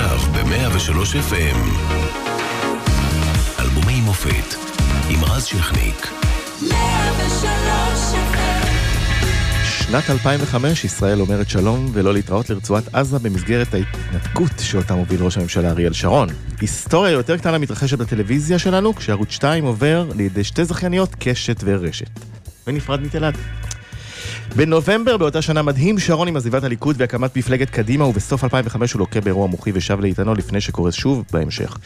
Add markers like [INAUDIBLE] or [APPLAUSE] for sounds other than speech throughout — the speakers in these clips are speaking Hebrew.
עכשיו ב-103 FM. אלבומי מופת עם רז שכניק. 103 FM שנת 2005, ישראל אומרת שלום ולא להתראות לרצועת עזה במסגרת ההתנתקות שאותה מוביל ראש הממשלה אריאל שרון. היסטוריה יותר קטנה מתרחשת בטלוויזיה שלנו, כשערוץ 2 עובר לידי שתי זכייניות, קשת ורשת. ונפרד מתלעד. בנובמבר באותה שנה מדהים שרון עם עזיבת הליכוד והקמת מפלגת קדימה ובסוף 2005 הוא לוקה באירוע מוחי ושב לאיתנו לפני שקורס שוב בהמשך.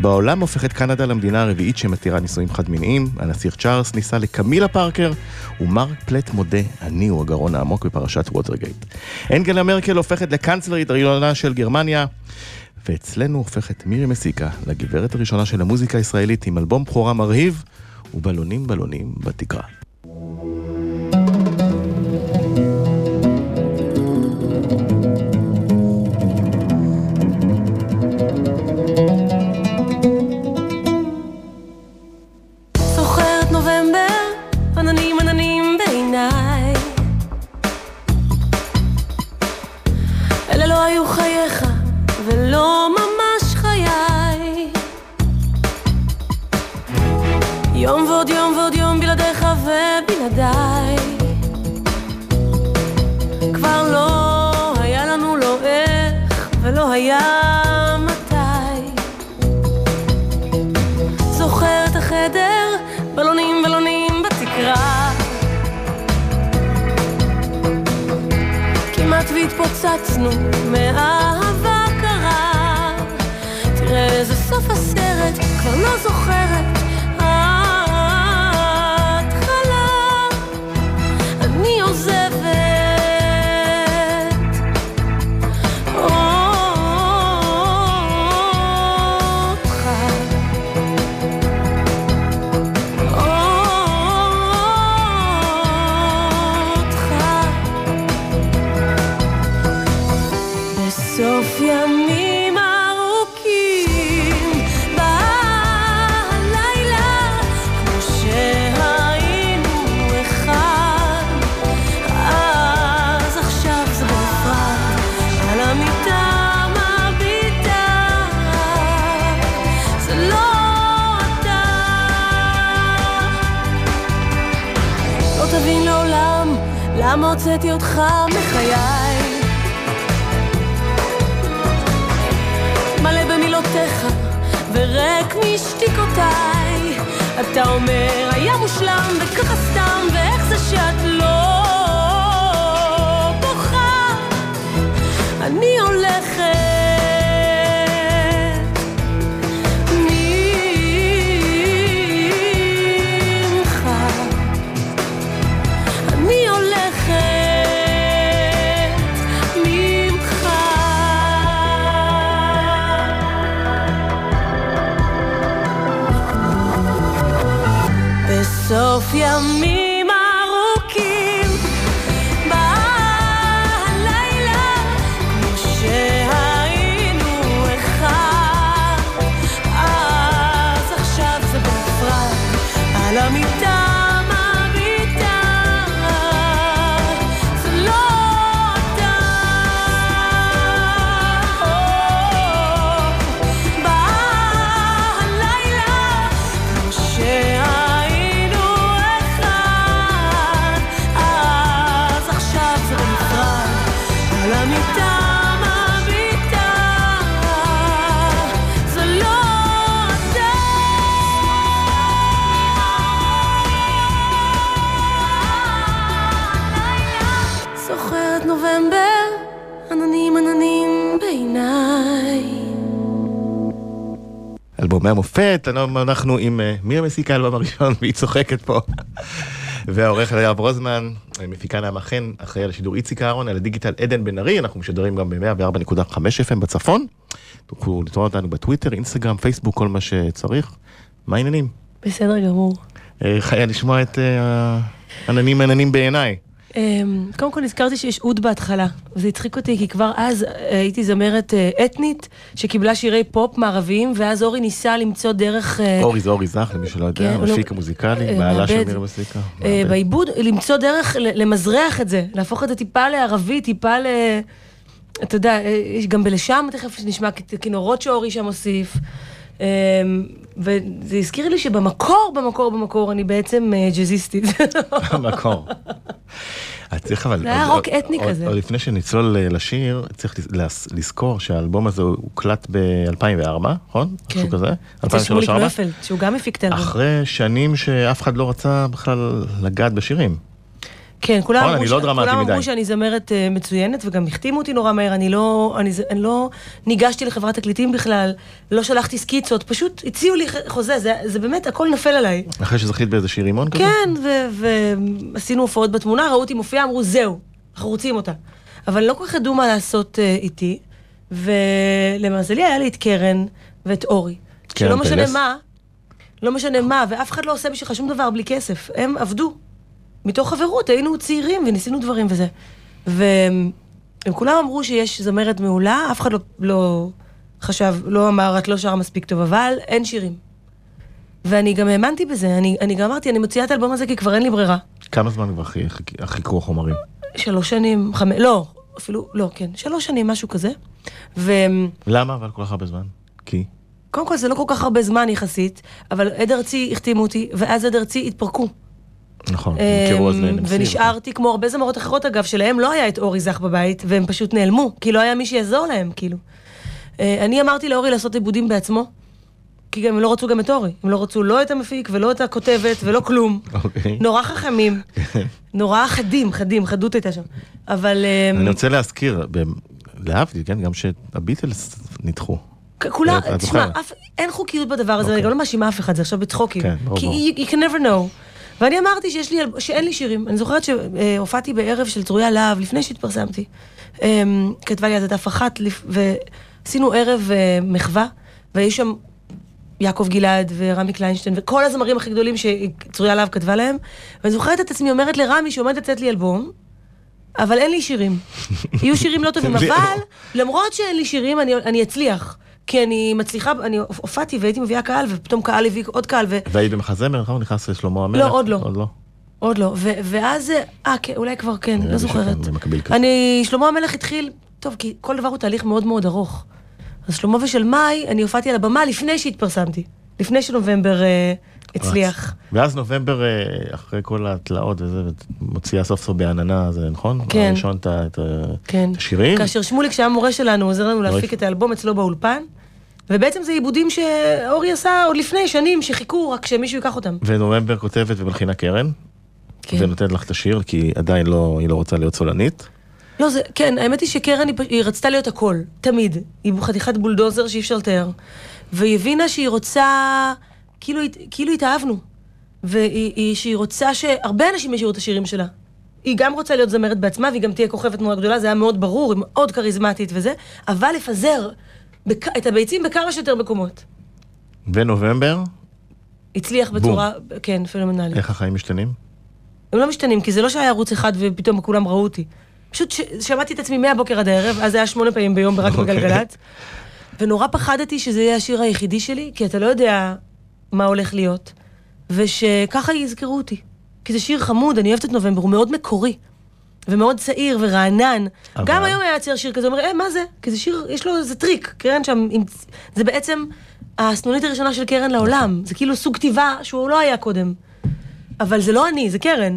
בעולם הופכת קנדה למדינה הרביעית שמתירה נישואים חד-מיניים, הנסיך צ'ארלס ניסה לקמילה פארקר ומרק פלט מודה, אני הוא הגרון העמוק בפרשת ווטרגייט. אנגלה מרקל הופכת לקנצלרית הראשונה של גרמניה ואצלנו הופכת מירי מסיקה לגברת הראשונה של המוזיקה הישראלית עם אלבום בכורה מרהיב ובלונים בלונים בתקרה. והתפוצצנו מאהבה קרה. תראה איזה סוף הסרט, כבר לא זוכרת הוצאתי אותך מחיי. מלא במילותיך וריק משתיקותיי. אתה אומר היה מושלם וככה סתם בסוף ימים המופת, אנחנו עם אה, מירי מסיקה, האלבום הראשון, [LAUGHS] והיא צוחקת פה. והעורך יואב רוזמן, אה, מפיקה נעמה חן, אחראי על השידור איציק אהרון, על הדיגיטל עדן בן ארי, אנחנו משדרים גם ב-104.5 FM בצפון. תוכלו לתראות אותנו בטוויטר, אינסטגרם, פייסבוק, כל מה שצריך. מה העניינים? בסדר גמור. אה, חיה לשמוע את אה, עננים עננים בעיניי. אמ, קודם כל נזכרתי שיש אוד בהתחלה, וזה הצחיק אותי כי כבר אז אה, הייתי זמרת אה, אתנית שקיבלה שירי פופ מערביים, ואז אורי ניסה למצוא דרך... אה, אורי זה אורי זך, למי שלא יודע, כן, מפיק לא- המוזיקלי, אה, בעלה של. מירי מסיקה. בעיבוד, למצוא דרך למזרח את זה, להפוך את זה טיפה לערבי, טיפה ל... אתה יודע, גם בלשם, תכף נשמע כינורות שאורי שם הוסיף. אמ, וזה הזכיר לי שבמקור, במקור, במקור, אני בעצם אה, ג'אזיסטית. [LAUGHS] המקור. אז צריך אבל... זה היה רוק אתני כזה. עוד לפני שנצלול אה, לשיר, צריך לזכור שהאלבום הזה הוקלט ב-2004, נכון? משהו כזה? אצל שמוליק 2003-2004? נויפלד, שהוא גם הפיק את האלבום. אחרי שנים שאף אחד לא רצה בכלל לגעת בשירים. כן, כולם אמרו לא כולם. אמרו שאני זמרת אה, מצוינת, וגם החתימו אותי נורא מהר, אני לא, אני, אני לא ניגשתי לחברת תקליטים בכלל, לא שלחתי סקיצות, פשוט הציעו לי חוזה, זה, זה באמת, הכל נפל עליי. אחרי שזכית באיזה שיר רימון כזה? כן, ועשינו הופעות בתמונה, ראו אותי מופיעה, אמרו, זהו, אנחנו רוצים אותה. אבל לא כל כך ידעו מה לעשות אה, איתי, ולמזלי היה לי את קרן ואת אורי. קרן שלא משנה. מה, לא משנה מה, ואף אחד לא עושה בשבילך שום דבר בלי כסף. הם עבדו. מתוך חברות, היינו צעירים וניסינו דברים וזה. והם כולם אמרו שיש זמרת מעולה, אף אחד לא, לא חשב, לא אמר, את לא שרה מספיק טוב, אבל אין שירים. ואני גם האמנתי בזה, אני, אני גם אמרתי, אני מוציאה את האלבום הזה כי כבר אין לי ברירה. כמה זמן כבר חי- חי- חיכו החומרים? שלוש שנים, חמש, לא, אפילו, לא, כן, שלוש שנים, משהו כזה. וקודם למה אבל כל כך הרבה זמן? כי? כל זה לא כל כך הרבה זמן יחסית, אבל עד ארצי החתימו אותי, ואז עד ארצי התפרקו. נכון, נמכרו אז אמ, ל-NMC. ונשארתי כמו הרבה זמרות אחרות אגב, שלהם לא היה את אורי זך בבית, והם פשוט נעלמו, כי לא היה מי שיעזור להם, כאילו. אה, אני אמרתי לאורי לעשות עיבודים בעצמו, כי הם לא רצו גם את אורי. הם לא רצו לא את המפיק ולא את הכותבת ולא כלום. אוקיי. נורא חכמים, [LAUGHS] נורא חדים, חדים, חדות הייתה שם. אבל אמ, אני רוצה להזכיר, להבדיל, כן, גם שהביטלס. כ- כולם, תשמע, אין חוקיות בדבר הזה, אני אוקיי. גם לא מאשימה אף אחד, זה עכשיו בצחוקים. כן, ברור, כי you can never know. ואני אמרתי שיש לי, שאין לי שירים. אני זוכרת שהופעתי בערב של צרויה להב, לפני שהתפרסמתי. אמ, כתבה לי אז את דף אחת, ועשינו ערב אה, מחווה, והיו שם יעקב גלעד ורמי קליינשטיין, וכל הזמרים הכי גדולים שצרויה להב כתבה להם. ואני זוכרת את עצמי אומרת לרמי שעומד לתת לי אלבום, אבל אין לי שירים. [LAUGHS] יהיו שירים לא טובים, [LAUGHS] אבל למרות שאין לי שירים, אני, אני אצליח. כי אני מצליחה, אני הופעתי והייתי מביאה קהל, ופתאום קהל הביא עוד קהל, ו... והיית במחזמר, נכון? נכנס לשלמה המלך? עוד לא. עוד לא. עוד לא. ו- ואז, אה, כן, אולי כבר כן, לא זוכרת. אני, שלמה המלך התחיל, טוב, כי כל דבר הוא תהליך מאוד מאוד ארוך. אז שלמה ושל מאי, אני הופעתי על הבמה לפני שהתפרסמתי. לפני שנובמבר אה, הצליח. ואז נובמבר, אה, אחרי כל התלאות וזה, מוציאה סוף סוף בעננה, זה נכון? כן. הראשון את ה- את כן. השירים? כאשר שמוליק, שהיה מורה שלנו, עוזר לנו להפיק אוי. את האלבום אצלו באולפן, ובעצם זה עיבודים שאורי עשה עוד לפני שנים, שחיכו רק שמישהו ייקח אותם. ונובמבר כותבת ומלחינה קרן, כן. ונותנת לך את השיר, כי עדיין לא, היא לא רוצה להיות סולנית. לא, זה, כן, האמת היא שקרן היא, היא רצתה להיות הכל, תמיד. היא חתיכת בולדוזר שאי אפשר לתאר. והיא הבינה שהיא רוצה, כאילו, כאילו התאהבנו. והיא היא- שהיא רוצה שהרבה אנשים ישירו את השירים שלה. היא גם רוצה להיות זמרת בעצמה, והיא גם תהיה כוכבת נורא גדולה, זה היה מאוד ברור, היא מאוד כריזמטית וזה, אבל לפזר בכ... את הביצים בכמה שיותר מקומות. ונובמבר, הצליח בצורה, כן, פנומנלית. איך החיים משתנים? הם לא משתנים, כי זה לא שהיה ערוץ אחד ופתאום כולם ראו אותי. פשוט ש... שמעתי את עצמי מהבוקר עד הערב, אז זה היה שמונה פעמים ביום רק אוקיי. בגלגלצ. ונורא פחדתי שזה יהיה השיר היחידי שלי, כי אתה לא יודע מה הולך להיות. ושככה יזכרו אותי. כי זה שיר חמוד, אני אוהבת את נובמבר, הוא מאוד מקורי. ומאוד צעיר ורענן. אבל- גם היום היה יוצא שיר כזה, אומר, אה, מה זה? כי זה שיר, יש לו איזה טריק. קרן שם, עם... זה בעצם הסנונית הראשונה של קרן לעולם. זה כאילו סוג כתיבה שהוא לא היה קודם. אבל זה לא אני, זה קרן.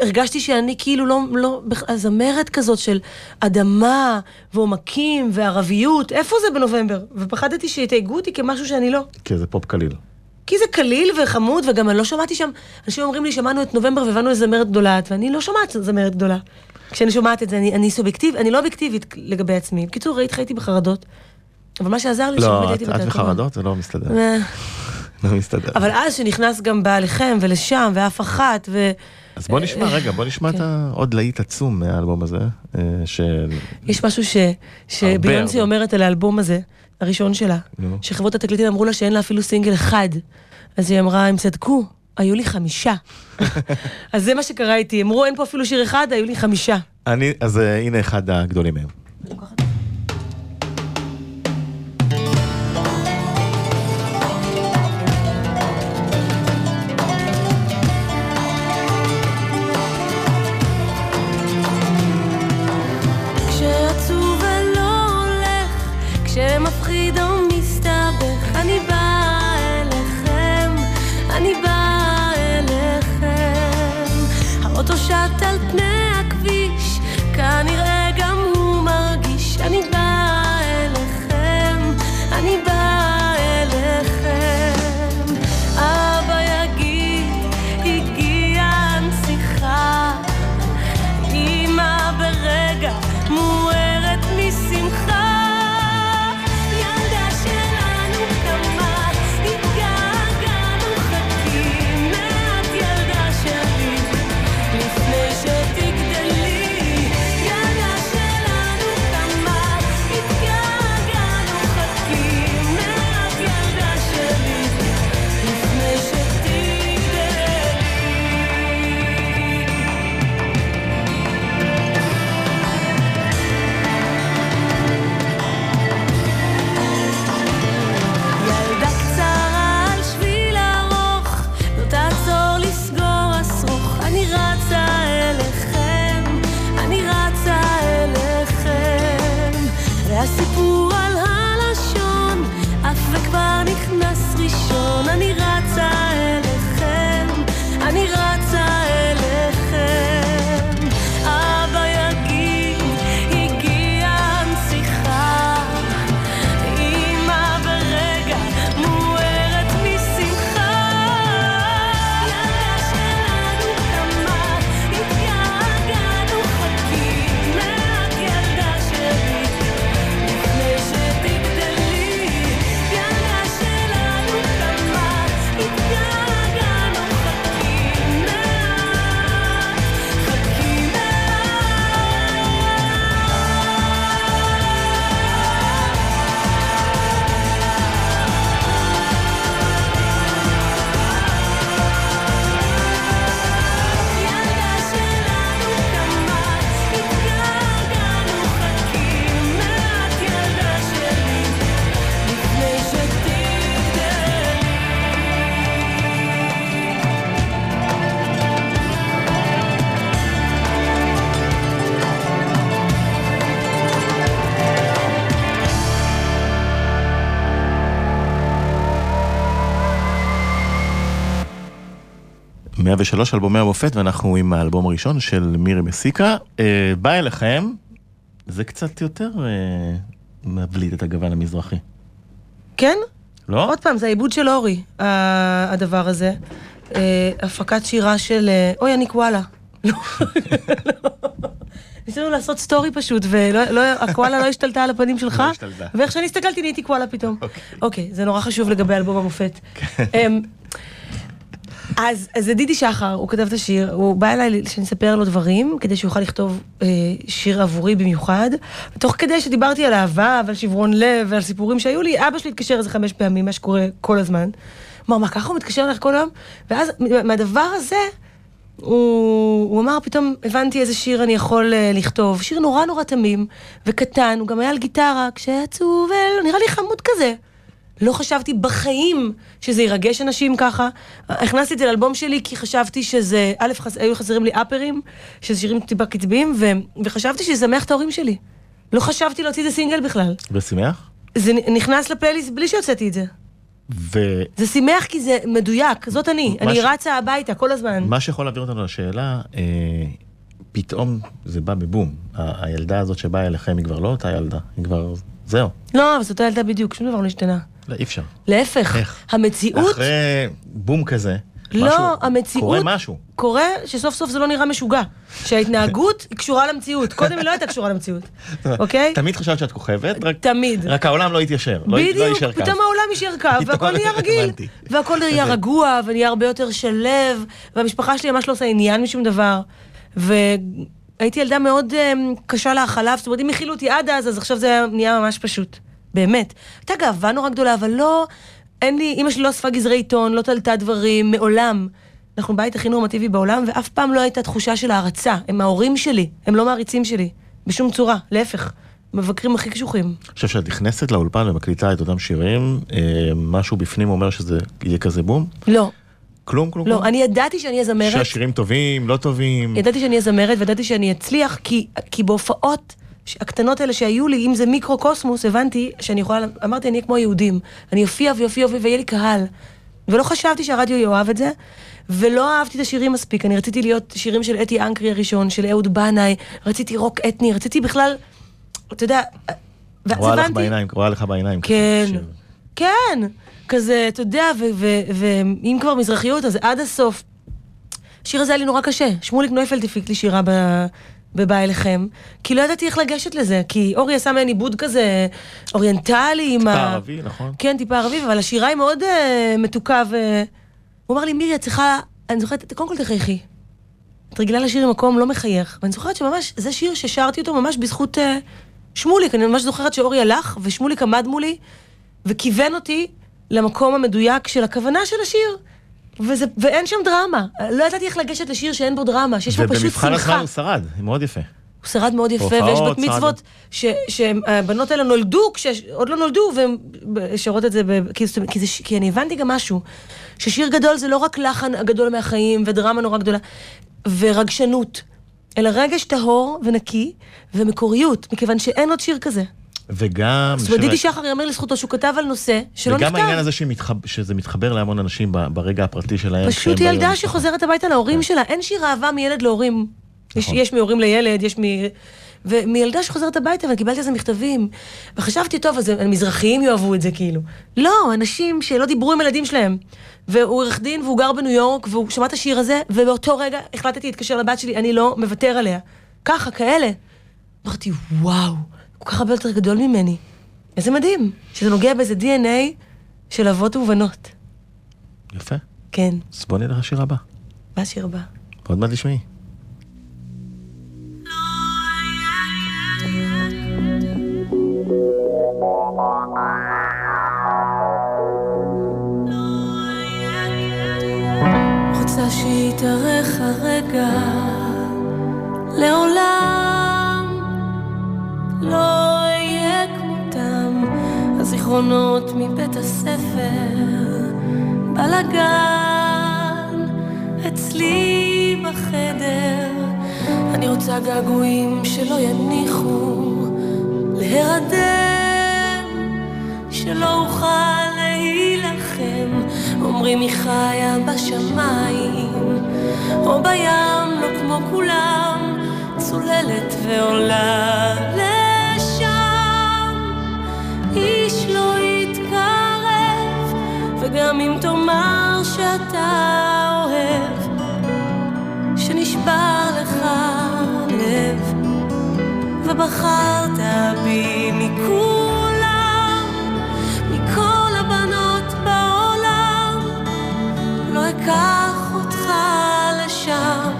הרגשתי שאני כאילו לא, לא, בכ- זמרת כזאת של אדמה ועומקים וערביות, איפה זה בנובמבר? ופחדתי שיתייגו אותי כמשהו שאני לא. כי זה פופ קליל. כי זה קליל וחמוד, וגם אני לא שמעתי שם, אנשים אומרים לי, שמענו את נובמבר והבנו איזה זמרת גדולה ואני לא שומעת זמרת גדולה. כשאני שומעת את זה, אני, אני סובייקטיב, אני לא אובייקטיבית לגבי עצמי. בקיצור, ראית, חייתי בחרדות. אבל מה שעזר לי, לא, את את. וחרדות זה לא מסתדר. אה, לא מסתדר. אבל אז שנכנס גם בעליכם ולשם, ואף אחת, ו... אז בוא נשמע, רגע, בוא נשמע את כן. העוד להיט עצום מהאלבום הזה, אה, של... יש משהו ש... שביונסי. אומרת על האלבום הזה, הראשון שלה. שחברות התקליטים אמרו לה שאין לה אפילו סינגל אחד. אז היא אמרה, הם צדקו, היו לי חמישה. [LAUGHS] אז זה מה שקרה איתי, אמרו, אין פה אפילו שיר אחד, היו לי חמישה. אני, אז אה, הנה אחד הגדולים מהם. 103 אלבומי המופת, ואנחנו עם האלבום הראשון של מירי מסיקה. אה, בא אליכם, זה קצת יותר אה, מבליט את הגוון המזרחי. כן? לא? עוד פעם, זה העיבוד של אורי, ה- הדבר הזה. אה, הפקת שירה של... אה, אוי, אני קואלה. לא. [LAUGHS] ניסינו לעשות סטורי פשוט, והקואלה לא השתלטה על הפנים שלך, לא. ואיך שאני הסתכלתי נהייתי קואלה פתאום. אוקיי. אוקיי, זה נורא חשוב לגבי אלבום המופת. אז, זה דידי שחר, הוא כתב את השיר, הוא בא אליי שאני אספר לו דברים, כדי שהוא יוכל לכתוב אה, שיר עבורי במיוחד. תוך כדי שדיברתי על אהבה ועל שברון לב ועל סיפורים שהיו לי, אבא שלי התקשר איזה חמש פעמים, מה שקורה כל הזמן. אמר, מה, ככה הוא מתקשר אליך כל היום? ואז מהדבר הזה, הוא, הוא אמר, פתאום הבנתי איזה שיר אני יכול אה, לכתוב. שיר נורא נורא תמים וקטן, הוא גם היה על גיטרה, כשעצוב, אה, נראה לי חמוד כזה. לא חשבתי בחיים שזה ירגש אנשים ככה. הכנסתי את זה לאלבום שלי כי חשבתי שזה, א', חס, היו חסרים לי אפרים, שזה שירים טיפה קצביים, ו, וחשבתי שזה ישמח את ההורים שלי. לא חשבתי להוציא את זה סינגל בכלל. ושימח? זה נכנס לפלייליסט בלי שהוצאתי את זה. ומה זה שימח כי זה מדויק, זאת אני. מה אני ש- רצה הביתה כל הזמן. שיכול להעביר אותנו לשאלה, אה, פתאום זה בא בבום. הילדה הזאת שבאה אליכם היא כבר לא אותה ילדה, היא כבר... זהו. לא, אבל זאת הילדה בדיוק, שום דבר לא השתנה. לא, אי אפשר. להפך, איך? המציאות... אחרי בום כזה, לא, משהו- המציאות... קורה משהו. קורה שסוף סוף זה לא נראה משוגע. שההתנהגות היא [LAUGHS] קשורה למציאות. קודם היא לא הייתה קשורה למציאות, [LAUGHS] אוקיי? תמיד חשבת שאת כוכבת, רק- תמיד. רק העולם לא התיישר. לא- לא בדיוק. פתאום העולם יישר קו, [LAUGHS] והכל נהיה רגיל. והכל נהיה רגוע, ונהיה הרבה יותר שלב, והמשפחה שלי ממש לא עושה עניין משום דבר. והייתי ילדה מאוד אמ, קשה להאכלה, זאת אומרת, אם הכילו אותי עד אז, אז עכשיו זה היה- נהיה ממש פשוט. באמת. הייתה גאווה נורא גדולה, אבל לא, אין לי, אימא שלי לא אספה גזרי עיתון, לא תלתה דברים, מעולם. אנחנו בית הכי נורמטיבי בעולם, ואף פעם לא הייתה תחושה של הערצה. הם ההורים שלי, הם לא מעריצים שלי. בשום צורה, להפך. מבקרים הכי קשוחים. אני חושב שאת נכנסת לאולפן ומקליטה את אותם שירים, אה, משהו בפנים אומר שזה יהיה כזה בום? לא, כלום, כלום, לא, כלום. אני ידעתי שאני אהיה זמרת. שהשירים טובים, לא טובים. ידעתי שאני אהיה זמרת וידעתי שאני אצליח, כי, כי בהופעות הקטנות האלה שהיו לי, אם זה מיקרו-קוסמוס, הבנתי שאני יכולה, אמרתי, אני אהיה כמו יהודים. אני אופיע ואופיע ואופיע ויהיה לי קהל. ולא חשבתי שהרדיו יאהב את זה, ולא אהבתי את השירים מספיק. אני רציתי להיות שירים של אתי אנקרי הראשון, של אהוד בנאי, רציתי רוק אתני, רציתי בכלל, אתה יודע, ואז רואה לך הבנתי... בעיניים, רואה לך בעיניים. כן. כן, כזה, אתה יודע, ואם כבר מזרחיות, אז עד הסוף. השיר הזה היה לי נורא קשה. שמוליק נויפלד הפיק לי שירה ב- בבא אליכם, כי לא ידעתי איך לגשת לזה, כי אורי עשה מעין עיבוד כזה אוריינטלי עם טיפה ה... ערבי, נכון? כן, טיפה ערבי, אבל השירה היא מאוד uh, מתוקה, ו... הוא אמר לי, מירי, את צריכה... אני זוכרת, קודם כל תחייכי. את רגילה לשיר במקום לא מחייך. ואני זוכרת שממש, זה שיר ששרתי אותו ממש בזכות uh, שמוליק. אני ממש זוכרת שאורי הלך, ושמוליק עמד מולי, וכיוון אותי למקום המדויק של הכוונה של השיר. וזה, ואין שם דרמה. לא ידעתי איך לגשת לשיר שאין בו דרמה, שיש בו פשוט ובמבחן הזמן שמחה. הוא שרד, מאוד יפה. הוא שרד מאוד יפה, ויש בת. מצוות שהבנות האלה נולדו, כשעוד לא נולדו, והן שרות את זה, ב- כי, כי, זה, כי אני הבנתי גם משהו, ששיר גדול זה לא רק לחן הגדול מהחיים, ודרמה נורא גדולה, ורגשנות, אלא רגש טהור ונקי, ומקוריות, מכיוון שאין עוד שיר כזה. וגם... זאת אומרת, דידי שחר יאמר לזכותו שהוא כתב על נושא שלא וגם נכתב. העניין הזה שמתחב- שזה מתחבר להמון אנשים ברגע הפרטי שלהם. פשוט באים ילדה. שחוזרת הביתה להורים שלה, אין שיר אהבה מילד להורים. יש, נכון. יש מהורים לילד, יש מ... ומילדה שחוזרת הביתה, וקיבלתי על זה מכתבים. וחשבתי, טוב, אז המזרחיים יאהבו את זה כאילו. לא, אנשים שלא דיברו עם הילדים שלהם. והוא עורך דין, והוא גר בניו יורק, והוא שמע את השיר הזה, ובאותו רגע החלטתי להתקשר לבת שלי, אני לא מוותר עליה. ככה, כאלה. אמרתי, וואו, כל כך הרבה יותר גדול ממני. איזה מדהים, שזה נוגע באיזה DNA של אבות ובנות. יפה. כן, אז בוא נלך לשיר הבא. מה השיר הבא? עוד מעט תשמעי. רוצה שיתארך הרגע, הזיכרונות מבית הספר, בלאגן אצלי בחדר, אני רוצה געגועים שלא יניחו להירדם, שלא אוכל להילחם, אומרים היא חיה בשמיים, או בים, לא כמו כולם, צוללת ועולה. איש לא יתקרב, וגם אם תאמר שאתה אוהב, שנשבר לך לב, ובחרת בי מכולם, מכל הבנות בעולם, לא אקח אותך לשם,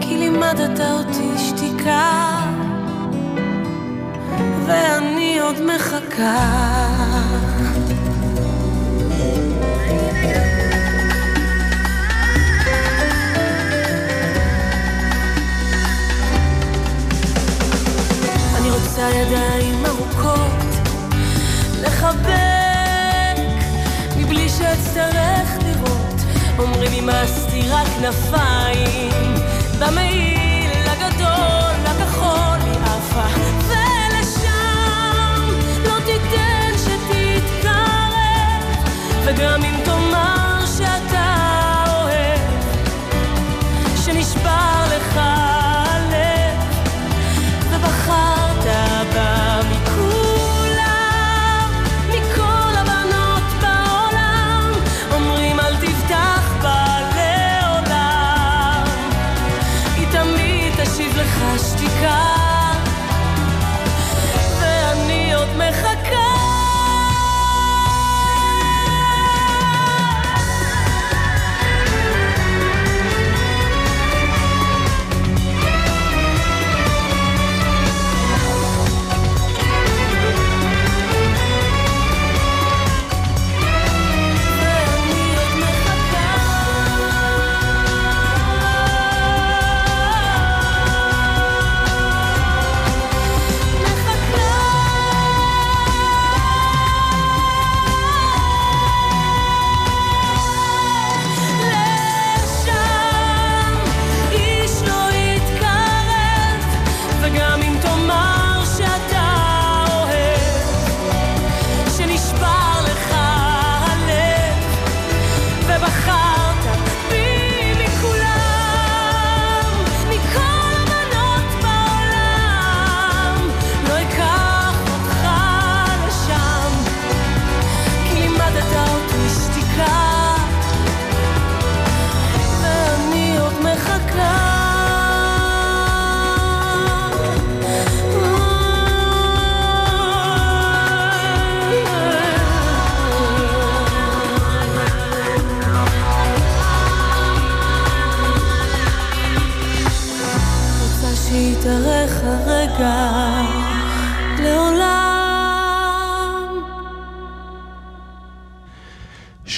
כי לימדת אותי שתיקה, ואני עוד מחכה. אני רוצה ידיים ארוכות לחבק מבלי שאצטרך לראות אומרים אמסתי רק כנפיים במעיל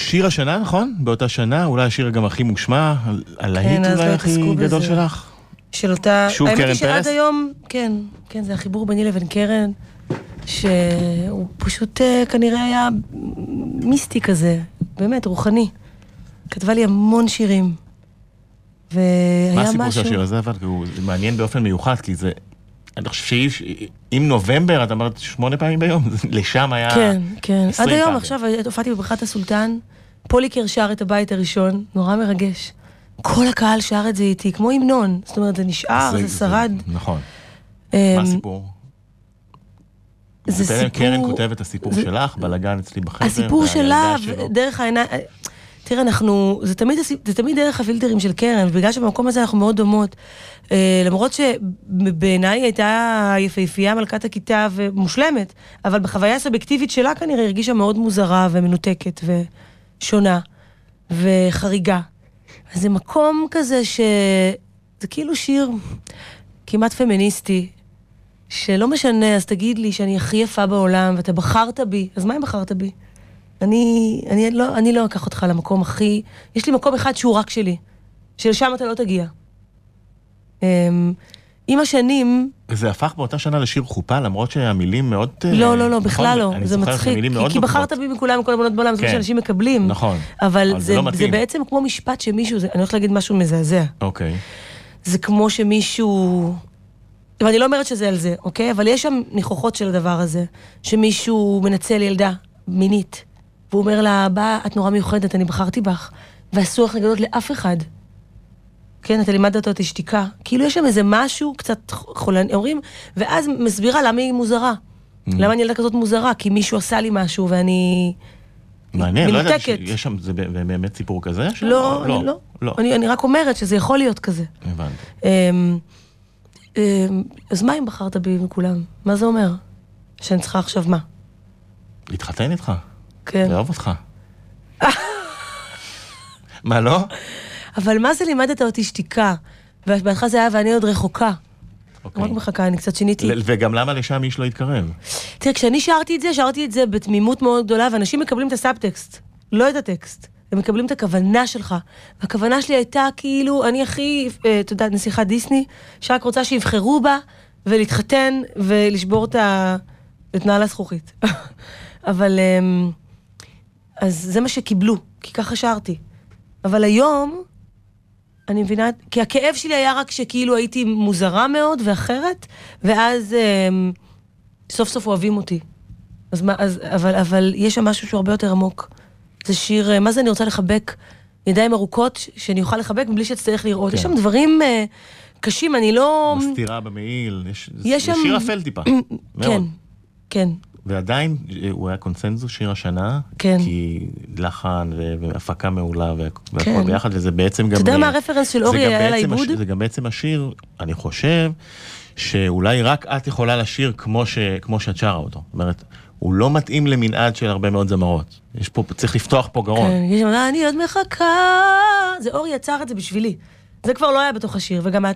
שיר השנה, נכון? באותה שנה, אולי השיר גם הכי מושמע, הלהיט אז אולי לא הכי גדול בזה. שלך. של אותה... שוב האמת קרן היא שעד פרס? היום, כן, כן, זה החיבור ביני לבין קרן, שהוא פשוט אה, כנראה היה מיסטי כזה, באמת, רוחני. כתבה לי המון שירים. והיה מה משהו... הסיפור של השיר הזה, אבל הוא מעניין באופן מיוחד, כי זה... אני חושב שאם נובמבר, את אמרת שמונה פעמים ביום, [LAUGHS] לשם היה... כן, כן. עד 20 היום, פעמים. עכשיו, הופעתי בבריכת הסולטן, פוליקר שר את הבית הראשון, נורא מרגש. כל הקהל שר את זה איתי, כמו המנון. זאת אומרת, זה נשאר, זה שרד. נכון. אמ, מה הסיפור? זה סיפור- קרן כותבת את הסיפור זה- שלך, בלאגן אצלי בחדר. הסיפור שלה. דרך העיניים... תראה, אנחנו, זה תמיד, זה תמיד דרך הפילטרים של קרן, ובגלל שבמקום הזה אנחנו מאוד דומות. אה, למרות שבעיניי הייתה יפהפייה מלכת הכיתה ומושלמת, אבל בחוויה הסובייקטיבית שלה כנראה הרגישה מאוד מוזרה ומנותקת ושונה וחריגה. אז זה מקום כזה ש... זה כאילו שיר כמעט פמיניסטי, שלא משנה, אז תגיד לי שאני הכי יפה בעולם, ואתה בחרת בי, אז מה אם בחרת בי? אני, אני, לא, אני לא אקח אותך למקום הכי... יש לי מקום אחד שהוא רק שלי, שלשם אתה לא תגיע. עם השנים, זה הפך באותה שנה לשיר חופה, למרות שהמילים מאוד... אה, לא, לא, לא, נכון? בכלל לא, זה מצחיק. כי, בחרת. בי מכולם, מכל הבנות בעולם, זה מה כן. שאנשים מקבלים. נכון. אבל זה זה, לא. בעצם כמו משפט שמישהו, אני הולכת להגיד משהו מזעזע. אוקיי. זה כמו שמישהו... ואני לא אומרת שזה על זה, אוקיי? אבל יש שם ניחוחות של הדבר הזה. שמישהו מנצל ילדה מינית, והוא אומר לה, באה, את נורא מיוחדת, אני בחרתי בך, ואסור לך לגלות לאף אחד כן, אתה לימדת אותי שתיקה. כאילו יש שם איזה משהו קצת חולני, אומרים, ואז מסבירה למה היא מוזרה. Mm. למה אני ילדה כזאת מוזרה? כי מישהו עשה לי משהו ואני... מעניין, לא מנותקת. שיש שם, זה באמת סיפור כזה? שם? לא, אני לא. לא. אני, אני רק אומרת שזה יכול להיות כזה. הבנתי. אמ, אמ, אז מה אם בחרת בי מכולם? מה זה אומר? שאני צריכה עכשיו מה? להתחתן איתך? כן. לאהוב אותך. מה, לא? אבל מה זה לימדת אותי שתיקה? ובהתחלה זה היה ואני עוד רחוקה. אוקיי. רק מחכה, אני קצת שיניתי. וגם למה לשם איש לא יתקרב? תראה, כשאני שרתי את זה, שרתי את זה בתמימות מאוד גדולה, ואנשים מקבלים את הסאבטקסט, לא את הטקסט. הם מקבלים את הכוונה שלך. והכוונה שלי הייתה כאילו, אני הכי, אה, אתה יודע, נסיכת דיסני, שרק רוצה שיבחרו בה, ולהתחתן, ולשבור את ה... את נעל הזכוכית. [LAUGHS] אבל... אמ, אז זה מה שקיבלו, כי ככה שרתי. אבל היום, אני מבינה, כי הכאב שלי היה רק שכאילו הייתי מוזרה מאוד ואחרת, ואז אמ, סוף סוף אוהבים אותי. אז מה, אז, אבל, אבל יש שם משהו שהוא הרבה יותר עמוק. זה שיר, אה, מה זה אני רוצה לחבק ידיים ארוכות, שאני אוכל לחבק מבלי שאצטרך לראות. כן. יש שם דברים אה, קשים, אני לא... מסתירה במעיל, יש יש זה שם- שיר אפל טיפה. כן, [CLEARS THROAT] מאוד. כן. ועדיין אה, הוא היה קונצנזוס שיר השנה, כן. כי לחן והפקה מעולה וה- והכל כן. ביחד, וזה בעצם גם... אתה יודע אה, מה הרפרנס של אורי היה לעיבוד? הש- זה גם בעצם השיר, אני חושב, שאולי רק את יכולה לשיר כמו, ש, כמו שאת שרה אותו. זאת אומרת, הוא לא מתאים למנעד של הרבה מאוד זמרות. יש פה, צריך לפתוח פה גרון. כן, יש שם, אני עוד מחכה. זה אורי יצר את זה בשבילי. זה כבר לא היה בתוך השיר, וגם נה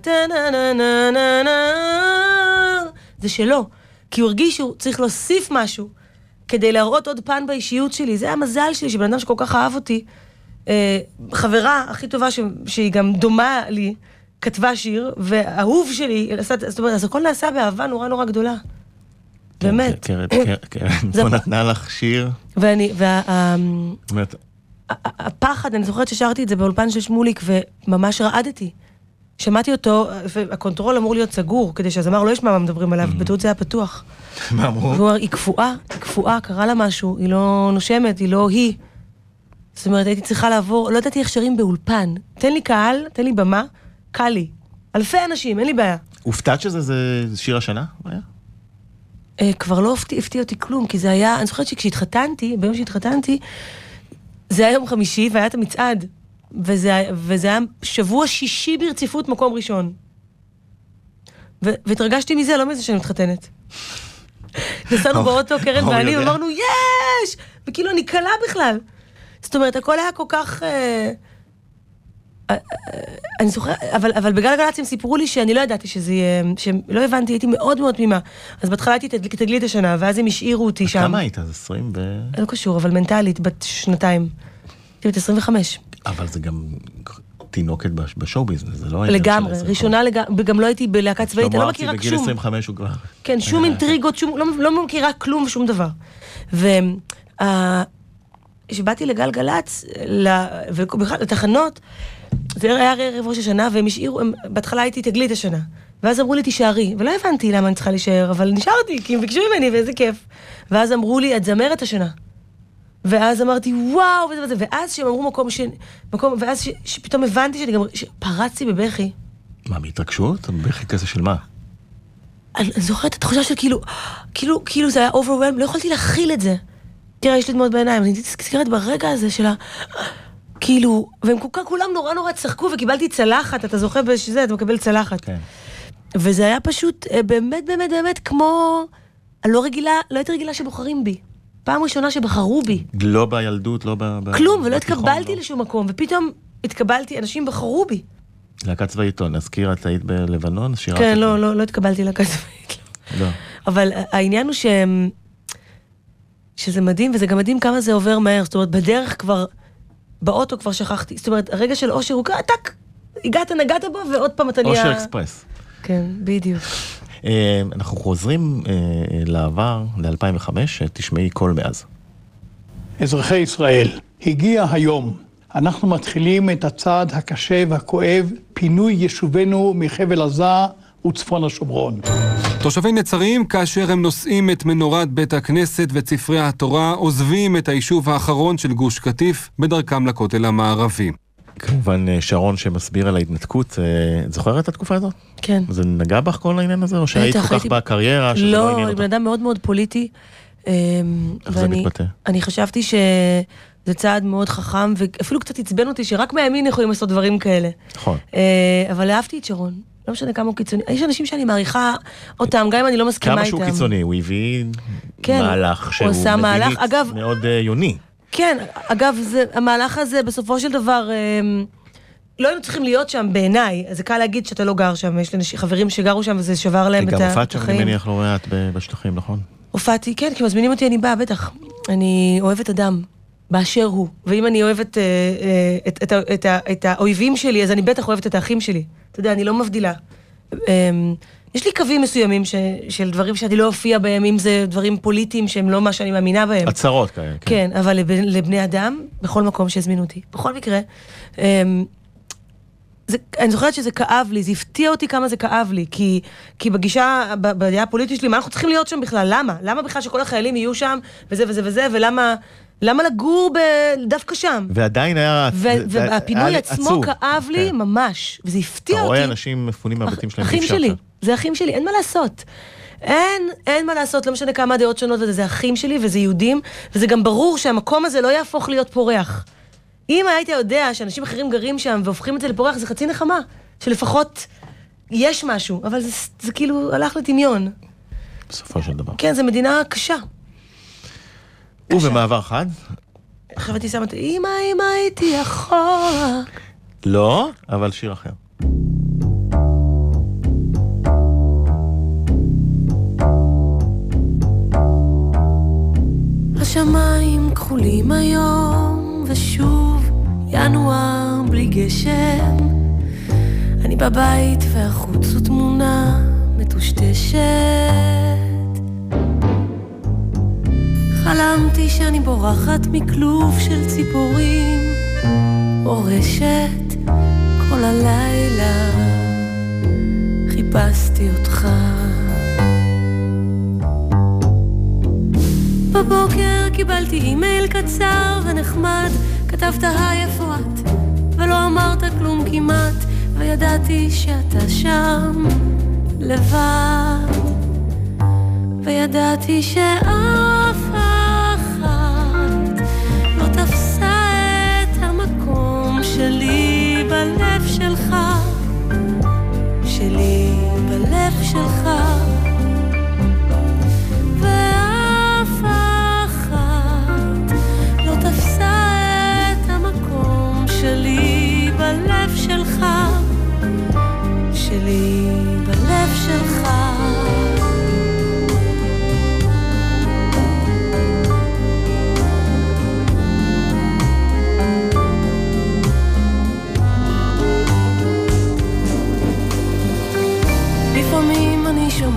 זה שלו. כי הוא הרגיש שהוא צריך להוסיף משהו כדי להראות עוד פן באישיות שלי. זה המזל שלי, שבן אדם שכל כך אהב אותי, אה, חברה הכי טובה ש, שהיא גם דומה לי, כתבה שיר, והאהוב שלי, עשה- זאת אומרת, אז הכל נעשה באהבה נורא נורא גדולה. באמת. קרן, קרן, קרן, זה- פה נתנה לך שיר, ואני, וה... הפחד, אני זוכרת ששרתי את זה באולפן של שמוליק, וממש רעדתי. שמעתי אותו, וה control אמור להיות סגור, כדי שהזמר לא ישמע מה מדברים עליו, בטעות זה היה פתוח. מה אמרו? והוא אמר, היא קפואה, היא קפואה, קרה לה משהו, היא לא נושמת, היא לא היא. זאת אומרת, הייתי צריכה לעבור, לא ידעתי איך שרים באולפן. תן לי קהל, תן לי במה, קל לי. אלפי אנשים, אין לי בעיה. הופתעת שזה זה שיר השנה? אה, כבר לא הפתיע, הפתיע אותי כלום, כי זה היה, אני זוכרת שכשהתחתנתי, ביום שהתחתנתי, זה היה יום חמישי והיה את המצעד. וזה, וזה היה שבוע שישי ברציפות מקום ראשון. ו- והתרגשתי מזה, לא מזה שאני מתחתנת. [LAUGHS] נסענו באוטו, קרן ואני. ואמרנו, יש! וכאילו, אני קלה בכלל. זאת אומרת, הכל היה כל כך... אה, אה, אה, אני זוכרת, אבל, אבל בגלגלצ הם סיפרו לי שאני לא ידעתי שזה יהיה, שלא הבנתי, הייתי מאוד מאוד תמימה. אז בהתחלה הייתי תגלית- תגלית השנה, ואז הם השאירו אותי שם. כמה היית? אז 20 ו... לא קשור, אבל מנטלית, בת שנתיים. הייתי בת 25. אבל זה גם תינוקת בש- בשואו ביזנס, זה לא... העניין לגמרי, של 25. ראשונה לגמרי, וגם לא הייתי בלהקה צבאית, אני לא מכירה בגיל שום. 25 הוא כבר... כן, שום אינטריגות, שום, לא, לא מכירה כלום ושום דבר. וכשבאתי לגלגלצ, ל- ובכלל לתחנות, זה היה ערב ראש השנה, והם השאירו, בהתחלה הייתי תגלית השנה. ואז אמרו לי, תישארי. ולא הבנתי למה אני צריכה להישאר, אבל נשארתי, כי הם ביקשו ממני, ואיזה כיף. ואז אמרו לי, את זמרת השנה. ואז אמרתי, וואו, וזה וזה, ואז שהם אמרו מקום ש... מקום, ואז ש... שפתאום הבנתי שאני גם... שפרצתי בבכי. מה, מהתרגשות? בכי כזה של מה? אני אני זוכרת את התחושה של כאילו, כאילו, כאילו זה היה overwhelmed, לא יכולתי להכיל את זה. תראה, יש לי דמעות בעיניים, אני נזכרת ברגע הזה של ה... כאילו, והם כל כך, כולם נורא נורא צחקו וקיבלתי צלחת, אתה זוכה בשזה, אתה מקבל צלחת. כן. וזה היה פשוט אה, באמת באמת באמת כמו... אני לא רגילה, לא הייתי רגילה שבוחרים בי. פעם ראשונה שבחרו בי. לא בילדות, לא ב... כלום, ולא התקבלתי לא. לשום מקום, ופתאום התקבלתי, אנשים בחרו בי. להקת צבאית, טוב, נזכיר, את היית בלבנון? שירת כן, לא, לא, לא התקבלתי להקה צבאית. לא. אבל העניין הוא שהם... שזה מדהים, וזה גם מדהים כמה זה עובר מהר. זאת אומרת, בדרך כבר, באוטו כבר שכחתי. זאת אומרת, הרגע של אושר הוא ככה, טאק, הגעת, נגעת בו, ועוד פעם אתה נהיה... אושר אקספרס. כן, בדיוק. אה, אנחנו חוזרים אה, לעבר, ל-2005, תשמעי קול מאז. אזרחי ישראל, הגיע היום. אנחנו מתחילים את הצעד הקשה והכואב, פינוי יישובינו מחבל עזה וצפון השומרון. תושבי נצרים, כאשר הם נושאים את מנורת בית הכנסת ואת ספרי התורה, עוזבים את היישוב האחרון של גוש קטיף בדרכם לכותל המערבי. כמובן אה, שרון שמסביר על ההתנתקות, אה, את זוכרת את התקופה הזאת? כן. זה נגע בך כל העניין הזה, או שהיית כל כך בקריירה שזה לא לא, עניין אני בן אותך? אדם מאוד מאוד פוליטי. אמ, איך זה ואני- מתבטא? אני חשבתי שזה צעד מאוד חכם, ואפילו קצת עצבן אותי שרק מהימין יכולים לעשות דברים כאלה. נכון. אה, אבל אהבתי את שרון. לא משנה כמה הוא קיצוני. יש אנשים שאני מעריכה אותם, גם אם אני לא מסכימה כמה איתם. שהוא קיצוני, הוא הביא כן, מהלך הוא שהוא אגב- מאוד אה, יוני. כן, אגב, זה, המהלך הזה בסופו של דבר, אמ, לא היינו צריכים להיות שם בעיניי. אז זה קל להגיד שאתה לא גר שם, יש לי חברים שגרו שם וזה שבר להם את גם ה- הופעת שם, אני החיים. מניח, לא מעט בשטחים, נכון? הופעתי, כן, כי מזמינים אותי, אני באה, בטח. אני אוהבת אדם, באשר הוא. ואם אני אוהבת אה, אה, את, את, את, את האויבים שלי, אז אני בטח אוהבת את האחים שלי. אתה יודע, אני לא מבדילה. אה, יש לי קווים מסוימים ש, של דברים שאני לא אופיע בהם, אם זה דברים פוליטיים שהם לא מה שאני מאמינה בהם. הצהרות כאלה. כן, אבל לב, לבני אדם, בכל מקום שהזמינו אותי. בכל מקרה, אמ, זה, אני זוכרת שזה כאב לי, זה הפתיע אותי כמה זה כאב לי, כי, כי בגישה, ב- בדעה הפוליטית שלי, מה אנחנו צריכים להיות שם בכלל? למה? למה בכלל שכל החיילים יהיו שם, וזה וזה וזה, ולמה למה לגור ב, דווקא שם? ועדיין היה... ו- זה- היה והפינוי לי עצמו עצוב. כאב לי כן. ממש, וזה הפתיע אתה אותי. רואה אנשים מפונים מהבתים שלהם, אחים שלי, שם. זה אחים שלי, אין מה לעשות. אין, אין מה לעשות, לא משנה כמה דעות שונות, וזה זה אחים שלי וזה יהודים, וזה גם ברור שהמקום הזה לא יהפוך להיות פורח. אם היית יודע שאנשים אחרים גרים שם והופכים את זה לפורח, זה חצי נחמה, שלפחות יש משהו, אבל זה, זה כאילו הלך לטמיון. בסופו של דבר. כן, זו מדינה קשה. ובמעבר חד? עכשיו הייתי שמה את אמא, אמא הייתי אחורה. לא, אבל שיר אחר. השמיים כחולים היום, ושוב ינואר בלי גשם. אני בבית והחוץ הוא תמונה חלמתי שאני בורחת מכלוב של ציפורים, אורשת כל הלילה, חיפשתי אותך. בבוקר קיבלתי אימייל קצר ונחמד, כתבת היי איפה את, ולא אמרת כלום כמעט, וידעתי שאתה שם, לבד, וידעתי שאף שלי בלב שלך, שלי בלב שלך.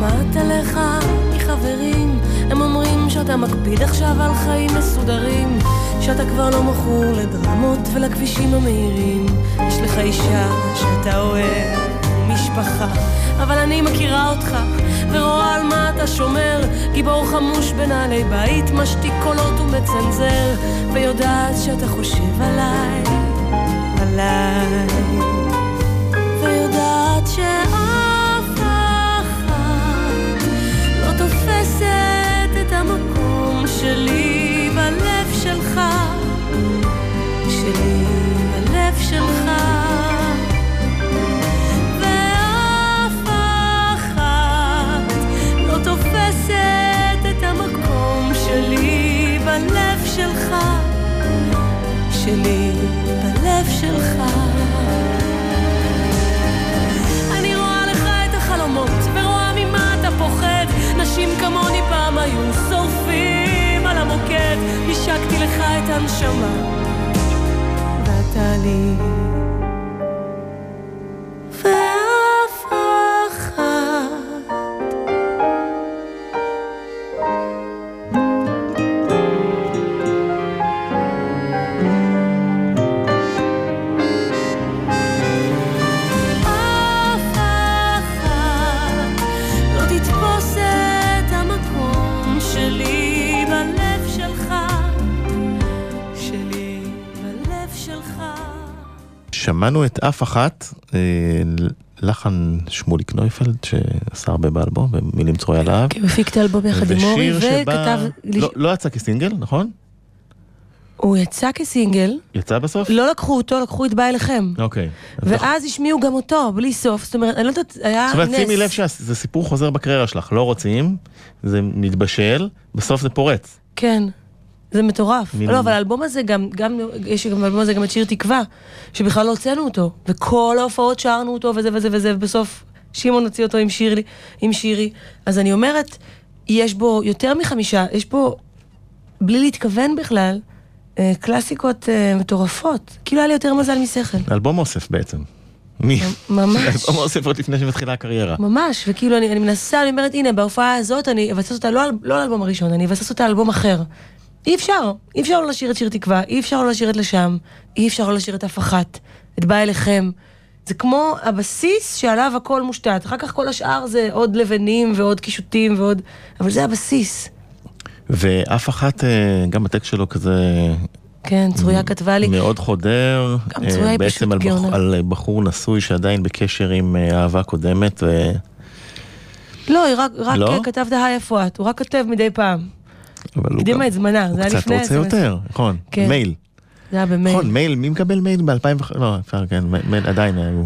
שומעת עליך מחברים, הם אומרים שאתה מקפיד עכשיו על חיים מסודרים, שאתה כבר לא מכור לדרמות ולכבישים המהירים. יש לך אישה שאתה אוהב, משפחה, אבל אני מכירה אותך, ורואה על מה אתה שומר, גיבור חמוש בנעלי בית, משתיק קולות ומצנזר, ויודעת שאתה חושב עליי, עליי. ויודעת שאף המקום שלי השקתי לך את הנשמה, ואתה לי. שמענו את אף אחת, אה, לחן שמוליק נויפלד, שעשה הרבה באלבום, במילים צרויה להב. כי הוא הפיק את האלבום יחד עם אורי. וכתב... לא, לא יצא כסינגל, נכון? הוא יצא כסינגל, יצא בסוף? לא לקחו אותו, לקחו את בא אליכם. אוקיי. אז ואז השמיעו גם אותו, בלי סוף, זאת אומרת, אני לא יודעת, היה זאת אומרת, נס. שימי לב שזה סיפור חוזר בקריירה שלך, לא רוצים, זה מתבשל, בסוף זה פורץ. כן. זה מטורף. מין- לא, אבל האלבום הזה גם, גם, יש גם באלבום הזה גם את שיר תקווה, שבכלל לא הוצאנו אותו, וכל ההופעות שרנו אותו וזה וזה וזה, ובסוף שמעון הוציא אותו עם שירלי, עם שירי. אז אני אומרת, יש בו יותר מחמישה, יש בו, בלי להתכוון בכלל, אה, קלאסיקות אה, מטורפות. כאילו היה לי יותר מזל משכל. אלבום אוסף בעצם. מי? ממש. [LAUGHS] אלבום אוסף עוד לפני שמתחילה הקריירה. ממש, וכאילו אני, אני מנסה, אני אומרת, הנה, בהופעה הזאת אני אבסס אותה לא, על- לא האלבום הראשון, אני אבסס אותה על אלבום אחר. אי אפשר, אי אפשר לא לשיר את שיר תקווה, אי אפשר לא לשיר את לשם, אי אפשר לא לשיר את אף אחת, את בא אליכם. זה כמו הבסיס שעליו הכל מושתת, אחר כך כל השאר זה עוד לבנים ועוד קישוטים ועוד... אבל זה הבסיס. ואף אחת, אה, גם הטקסט שלו כזה כן, צרויה כתבה לי, מאוד חודר, גם אה, צרויה היא בעצם פשוט. גאונה. על בחור נשוי שעדיין בקשר עם אה, אהבה קודמת, ו... לא, היא רק, רק לא? כתבת היי איפה את, הוא רק כותב מדי פעם. אבל הוא הקדימה את זמנה, הוא זה היה קצת לפני רוצה ה-SMS. יותר, נכון, כן. מייל. זה היה במייל. נכון, מייל, מי מקבל מייל ב-2000? לא, אפשר, כן, מייל עדיין היו.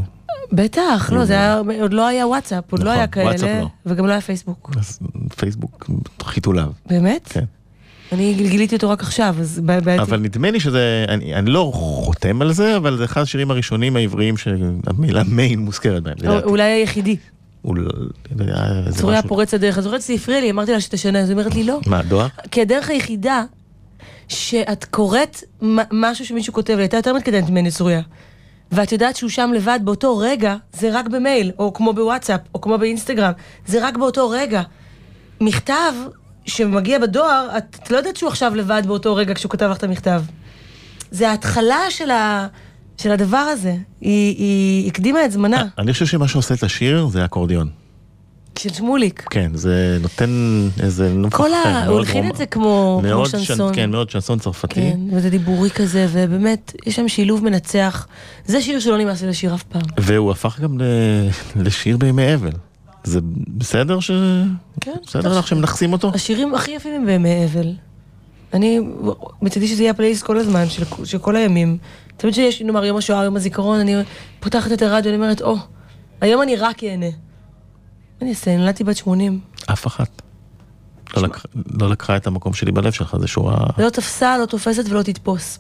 בטח, לא, זה היה, עוד לא היה וואטסאפ, עוד לא נכון, היה כאלה, לא. וגם לא היה פייסבוק. פייסבוק בחיתוליו. באמת? כן. אני גיליתי אותו רק עכשיו, אז בעצם... אבל נדמה לי שזה, אני, אני לא חותם על זה, אבל זה אחד השירים הראשונים העבריים שהמילה מייל מוזכרת בהם, לדעתי. אולי היחידי. לא- לא צוריה פורץ הדרך. אז זוכרת שזה הפריע לי, אמרתי לה שתשנה, אז היא אומרת לי לא. מה, דואר? כי הדרך היחידה שאת קוראת משהו שמישהו כותב, לי, הייתה יותר מתקדמת ממני צוריה. ואת יודעת שהוא שם לבד באותו רגע, זה רק במייל, או כמו בוואטסאפ, או כמו באינסטגרם, זה רק באותו רגע. מכתב שמגיע בדואר, את, את לא יודעת שהוא עכשיו לבד באותו רגע כשהוא כתב לך את המכתב. זה ההתחלה של, ה, של הדבר הזה. היא, היא הקדימה את זמנה, אני חושב שמה שעושה את השיר זה האקורדיון. של שמוליק. כן, זה נותן איזה נופח כל ה... הוא הלחין את זה כמו, כמו שנסון. שנ- כן, מאוד שנסון צרפתי. כן, וזה דיבורי כזה, ובאמת, יש שם שילוב מנצח. זה שיר שלא נמאס לי לשיר אף פעם. והוא הפך גם ל... לשיר בימי אבל. זה בסדר ש... כן, בסדר. לך שמנכסים אותו? השירים הכי יפים הם בימי אבל. אני, מצידי שזה יהיה הפלייליסט כל הזמן, של, של כל הימים. תמיד שיש, נאמר, יום השואה, יום הזיכרון, אני פותחת את הרדיו, אני אומרת, או, היום אני רק אהנה. מה אני אעשה, נולדתי בת 80. אף אחת. לא לא לקחה את המקום שלי בלב שלך, זה שורה... לא תפסה, לא תופסת ולא תתפוס.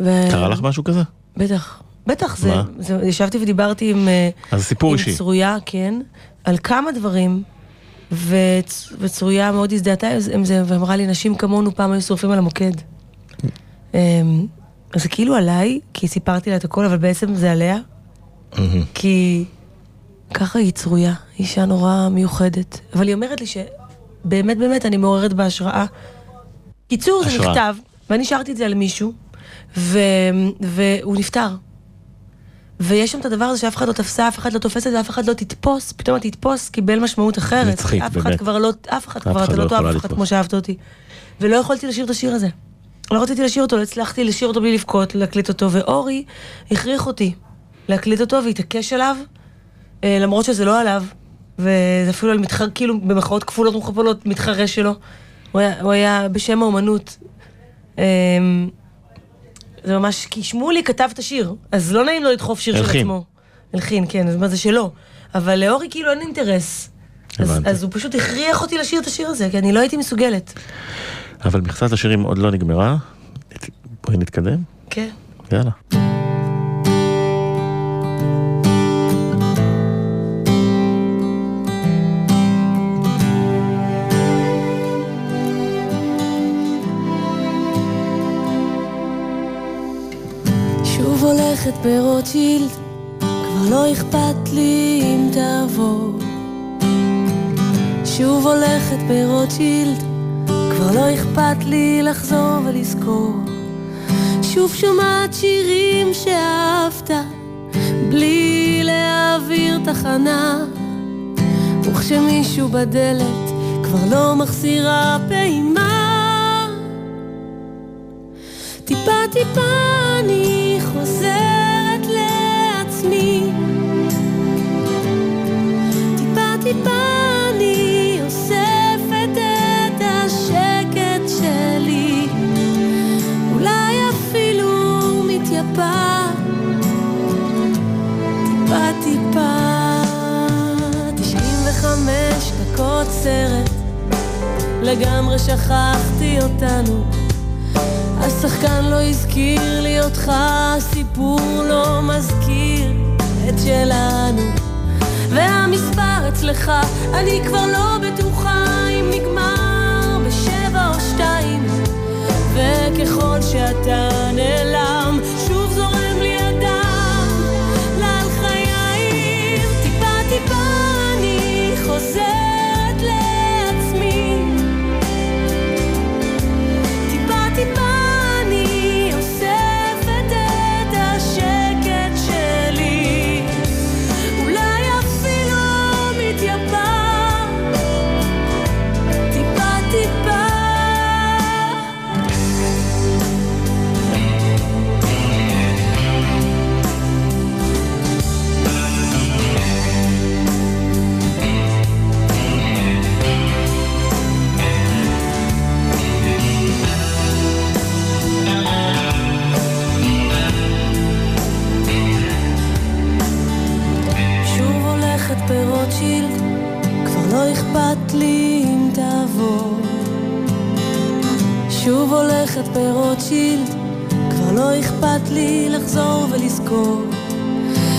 ו... קרה לך משהו כזה? בטח. בטח, זה? זה, ישבתי ודיברתי עם... אה, אז סיפור עם אישי. צרויה, כן, על כמה דברים, וצ- וצרויה מאוד הזדהתה עם זה, ואמרה לי, נשים כמונו פעם היו שורפים על המוקד. אז זה כאילו עליי, כי סיפרתי לה את הכל, אבל בעצם זה עליה. כי ככה היא צרויה, אישה נורא מיוחדת. אבל היא אומרת לי שבאמת באמת אני מעוררת בהשראה. קיצור, זה. נכתב, ואני שרתי את זה על מישהו, ו... והוא נפטר. ויש שם את הדבר הזה שאף אחד לא תפסה, אף אחד לא תופס את זה, אף אחד לא תתפוס, פתאום התתפוס קיבל משמעות אחרת. נצחית, אף אחד באמת. כבר לא, אף אחד אף כבר, אתה לא לא תאהב יכולה אף אחד. כמו שאהבת אותי. ולא יכולתי לשיר את השיר הזה. לא רציתי לשיר אותו, לא הצלחתי לשיר אותו בלי לבכות, להקליט אותו, ואורי הכריח אותי להקליט אותו והתעקש עליו, אה, למרות שזה לא עליו, וזה אפילו על מתחר, כאילו במחאות כפולות ומכופלות, מתחרה שלו. הוא היה, הוא היה בשם האומנות. אה, זה ממש, כי שמולי כתב את השיר, אז לא נעים לו לדחוף שיר של. עצמו. הלחין, כן, אז מה זה שלו. אבל לאורי כאילו אין אינטרס. אז. אז הוא פשוט הכריח אותי לשיר את השיר הזה, כי אני לא הייתי מסוגלת. אבל מכסת השירים עוד לא נגמרה. בואי נתקדם. כן. יאללה. שוב הולכת ברוטשילד, כבר לא אכפת לי אם תעבור. שוב הולכת ברוטשילד, כבר לא אכפת לי לחזור ולזכור. שוב שומעת שירים שאהבת, בלי להעביר תחנה. וכשמישהו בדלת כבר לא מחסירה פעימה. טיפה טיפה לגמרי שכחתי אותנו. השחקן לא הזכיר לי אותך, הסיפור לא מזכיר את שלנו. והמספר אצלך, אני כבר לא בטוחה אם נגמר בשבע או שתיים. וככל שאתה נעלם, הולכת ברוטשילד, כבר לא אכפת לי לחזור ולזכור.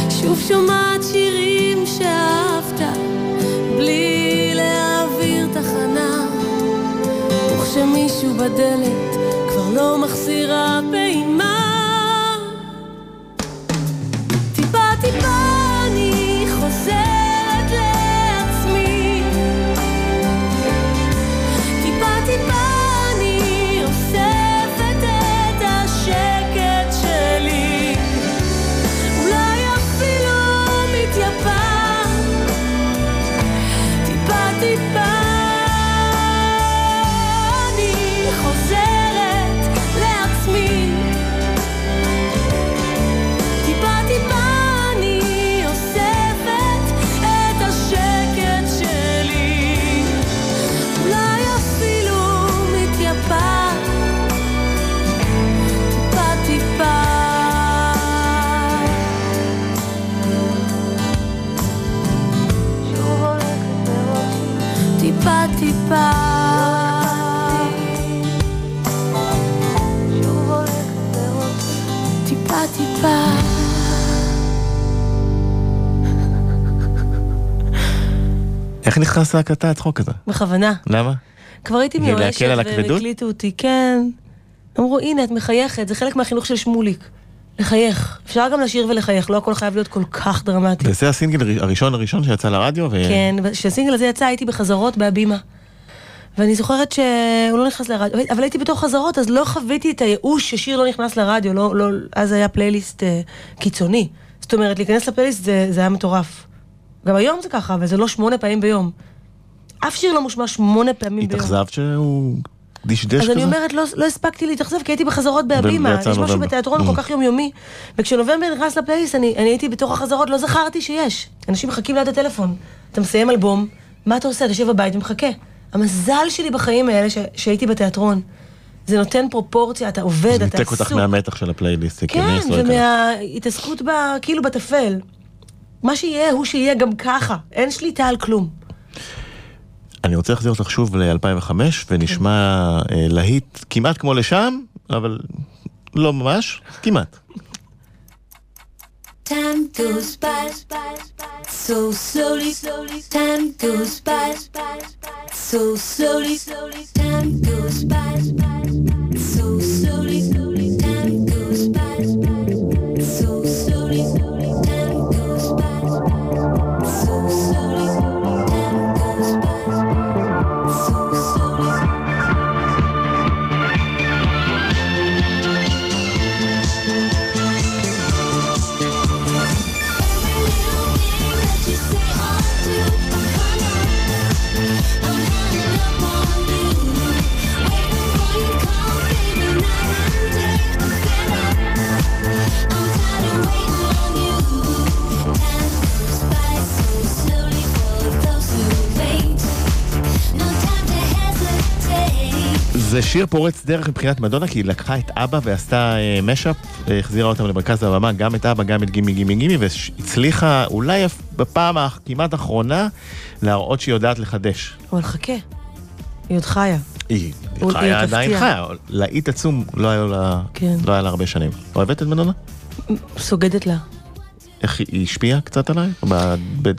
שוב שומעת שירים שאהבת, בלי להעביר תחנה. וכשמישהו בדלת כבר לא מחזירה פעימה. איך נכנס להקלטה הצחוק הזה? בכוונה. למה? כבר הייתי מיואשת להקל על והם הכבדות? הקליטו אותי, כן. אמרו, הנה, את מחייכת, זה חלק מהחינוך של שמוליק. לחייך. אפשר גם לשיר ולחייך, לא הכל חייב להיות כל כך דרמטי. וזה הסינגל הראשון הראשון שיצא לרדיו, ו... כן, כשהסינגל הזה יצא הייתי בחזרות בהבימה. ואני זוכרת שהוא לא נכנס לרדיו, אבל הייתי בתוך חזרות, אז לא חוויתי את הייאוש ששיר לא נכנס לרדיו, לא, לא, אז היה פלייליסט אה, קיצוני. זאת אומרת, להיכנס לפלייליסט זה, זה היה מטורף. גם היום זה ככה, אבל זה לא שמונה פעמים ביום. אף שיר לא מושמע שמונה פעמים ביום. התאכזבת שהוא דשדש אז כזה? אני אומרת, לא, לא הספקתי להתאכזב, כי הייתי בחזרות בהבימה. יש משהו. בתיאטרון. כל כך יומיומי. וכשנובמבר נכנס לפלייליסט, אני, אני הייתי בתוך החזרות, לא זכרתי שיש. אנשים מחכים ליד הטלפון. אתה מסיים אלבום, מה אתה עושה? אתה יושב בבית ומחכה. המזל שלי בחיים האלה ש, שהייתי בתיאטרון. זה נותן פרופורציה, אתה עובד, זה אתה ניתק עסוק. אותך מהמתח של הפלייליסט. כן. ומההתעסקות ב... כאילו בטפל. מה שיהיה, הוא שיהיה גם ככה. אין שליטה על כלום. אני רוצה להחזיר אותך שוב ל-2005, ונשמע אה, להיט כמעט כמו לשם, אבל לא ממש, כמעט. Time goes by so slowly. Time goes by so slowly. Time goes by so slowly. שיר פורץ דרך מבחינת מדונה, כי היא לקחה את אבא ועשתה משאפ, אה, החזירה אותם למרכז הבמה, גם את אבא, גם את גימי גימי גימי, והצליחה אולי בפעם הכמעט אחרונה להראות שהיא יודעת לחדש. אבל חכה. היא עוד חיה. היא חיה עדיין. חיה, להיט עצום לא היה לה כן. לא היה לה הרבה שנים. אוהבת את מדונה? סוגדת לה. איך היא- השפיעה קצת עליי?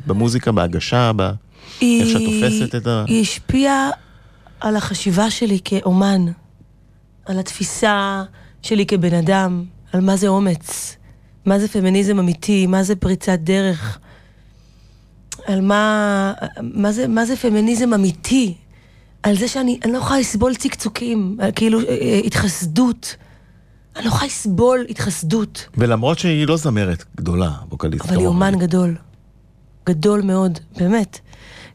במוזיקה, בהגשה, ב... איך שאת תופסת את ה... היא השפיעה על החשיבה שלי כאומן, על התפיסה שלי כבן אדם, על מה זה אומץ, מה זה פמיניזם אמיתי, מה זה פריצת דרך, על מה, מה, זה, מה זה פמיניזם אמיתי, על זה שאני אני לא יכולה לסבול צקצוקים, על כאילו אה, אה, התחסדות. אני לא יכולה לסבול התחסדות. ולמרות שהיא לא זמרת גדולה, ווקליסט. אבל היא. אומן גדול. גדול מאוד, באמת.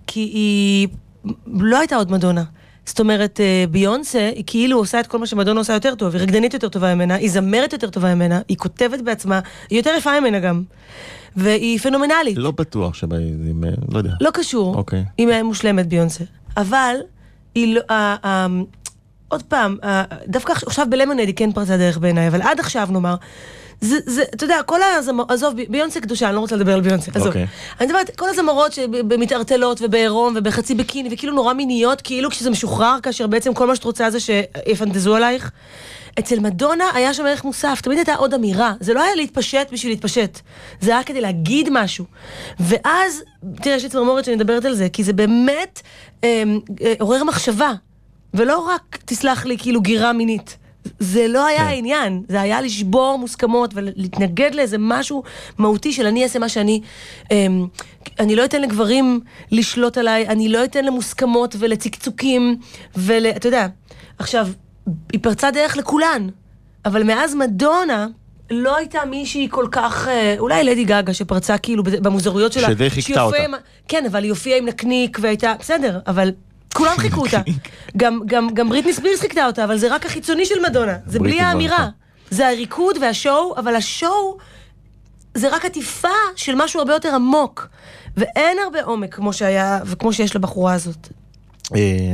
כי היא לא הייתה עוד מדונה. זאת אומרת, אה, ביונסה, היא כאילו עושה את כל מה שמדונה עושה יותר טוב, היא רקדנית יותר טובה ממנה, היא זמרת יותר טובה ממנה, היא כותבת בעצמה, היא יותר יפה ממנה גם. והיא פנומנלית. לא בטוח שבה... היא- לא יודע. לא קשור. אוקיי. היא מושלמת ביונסה. אבל, היא לא... ה- עוד פעם, דווקא עכשיו בלמונד היא כן פרצה דרך בעיניי, אבל עד עכשיו נאמר, זה, זה, אתה יודע, כל הזמרות, עזוב, ביונסה קדושה, אני לא רוצה לדבר על ביונסה, עזוב. אוקיי. אני מדברת, כל הזמרות שבמתערטלות ובעירום ובחצי ביקיני, וכאילו נורא מיניות, כאילו כשזה משוחרר, כאשר בעצם כל מה שאת רוצה זה שיפנטזו עלייך. אצל מדונה היה שם ערך מוסף, תמיד הייתה עוד אמירה. זה לא היה להתפשט בשביל להתפשט, זה היה כדי להגיד משהו. ואז, תראה, יש לי צמרמורת שאני מדברת על זה, כי זה באמת אה, אה, עורר מחשבה, ולא רק, תסלח לי, כאילו גירה מינית. זה לא היה כן. העניין, זה היה לשבור מוסכמות ולהתנגד לאיזה משהו מהותי של אני אעשה מה שאני... אמ, אני לא אתן לגברים לשלוט עליי, אני לא אתן למוסכמות ולצקצוקים, ול... אתה יודע, עכשיו, היא פרצה דרך לכולן, אבל מאז מדונה... לא הייתה מישהי כל כך, אה, אולי לדי גגה שפרצה כאילו במוזרויות שלה. שדי חיכתה אותה. עם- כן, אבל היא הופיעה עם נקניק והייתה, בסדר, אבל כולם [LAUGHS] חיכו אותה. גם, גם, גם בריטני ספירס חיכתה אותה, אבל זה רק החיצוני של מדונה. זה בלי האמירה. זה הריקוד והשואו, אבל השואו זה רק עטיפה של משהו הרבה יותר עמוק. ואין הרבה עומק כמו שהיה, וכמו שיש לבחורה הזאת. אה,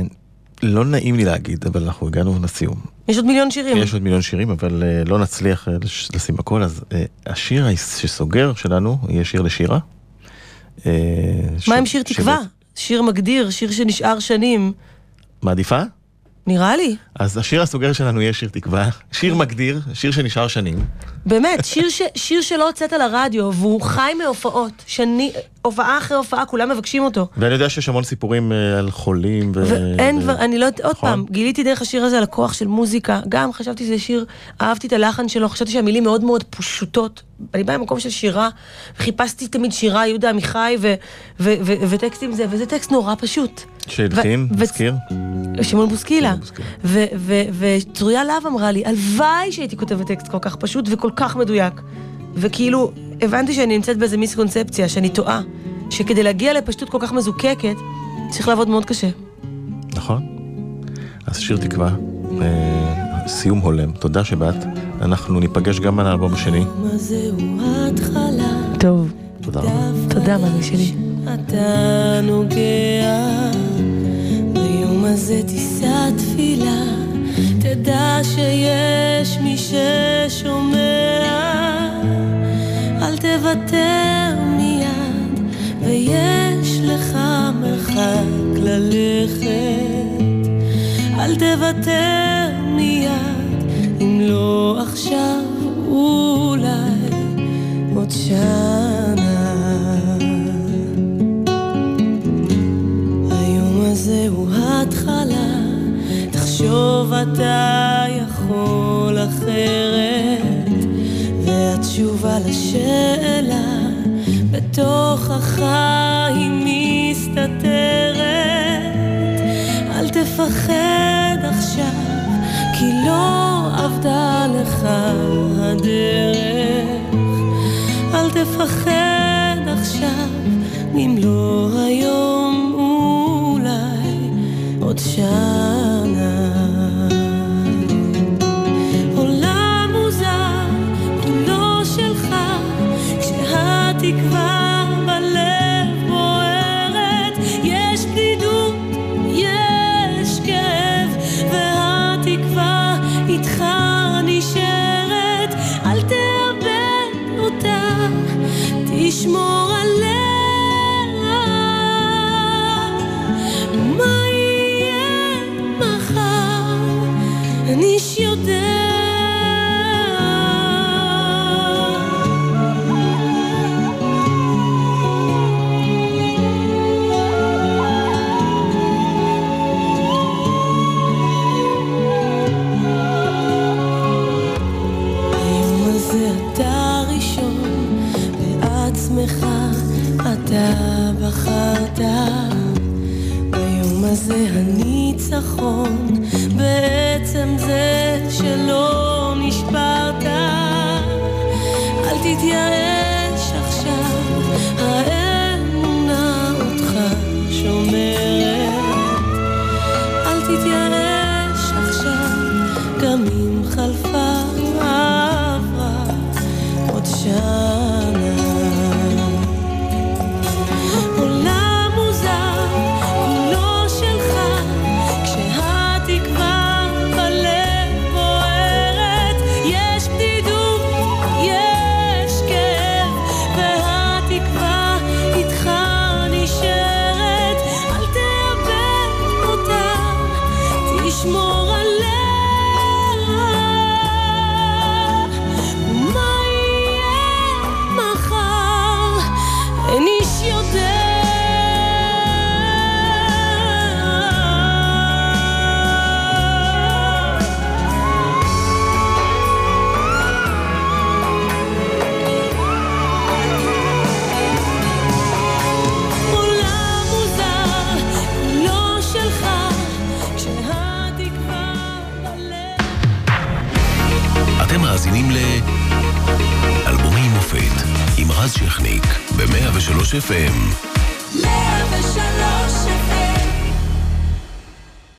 לא נעים לי להגיד, אבל אנחנו הגענו לסיום. יש עוד מיליון שירים. יש עוד מיליון שירים, אבל אה, לא נצליח אה, לש- לשים הכל, אז אה, השיר שסוגר שלנו יהיה שיר לשירה. ש- מה עם שיר ש- תקווה? שיר מגדיר, שיר שנשאר שנים. מעדיפה? נראה לי. אז השיר הסוגר שלנו יהיה שיר תקווה, שיר מגדיר, שיר שנשאר שנים. באמת, שיר, ש, שיר שלא הוצאת לרדיו, והוא חי מהופעות. שני, הופעה אחרי הופעה, כולם מבקשים אותו. ואני יודע שיש המון סיפורים אה, על חולים. ו- ואין ו- דבר, אני לא יודעת, עוד נכון. פעם, גיליתי דרך השיר הזה על הכוח של מוזיקה. גם חשבתי שזה שיר, אהבתי את הלחן שלו, חשבתי שהמילים מאוד מאוד פשוטות. אני באה ממקום של שירה, חיפשתי תמיד שירה, יהודה עמיחי, ו- ו- ו- וטקסטים זה, וזה טקסט נורא פשוט. שהלחין, מזכיר? שמעון בוסקילה. שמעון בוסקילה. ו- ו- וצרויה להב אמרה לי, הלוואי שהייתי כותבת טקסט כל כך פשוט וכל כך מדויק. וכאילו, הבנתי שאני נמצאת באיזה מיסקונספציה, שאני טועה. שכדי להגיע לפשטות כל כך מזוקקת, צריך לעבוד מאוד קשה. נכון. אז שיר תקווה, אה, סיום הולם, תודה שבאת. אנחנו ניפגש גם על האלבום השני. טוב, תודה רבה. תודה, מאמי שלי. אתה נוגע הזה תישא תפילה. תדע שיש מי ששומע. אל תוותר מיד ויש לך מרחק ללכת. אל תוותר מיד אם לא עכשיו אולי עוד שנה אתה יכול אחרת, והתשובה לשאלה בתוך החיים מסתתרת. אל תפחד עכשיו, כי לא עבדה לך הדרך. אל תפחד עכשיו, אם לא היום אתה. ביום הזה הניצחון, בעצם זה שלא נשברת. אל תתייאש עכשיו, 103 FM.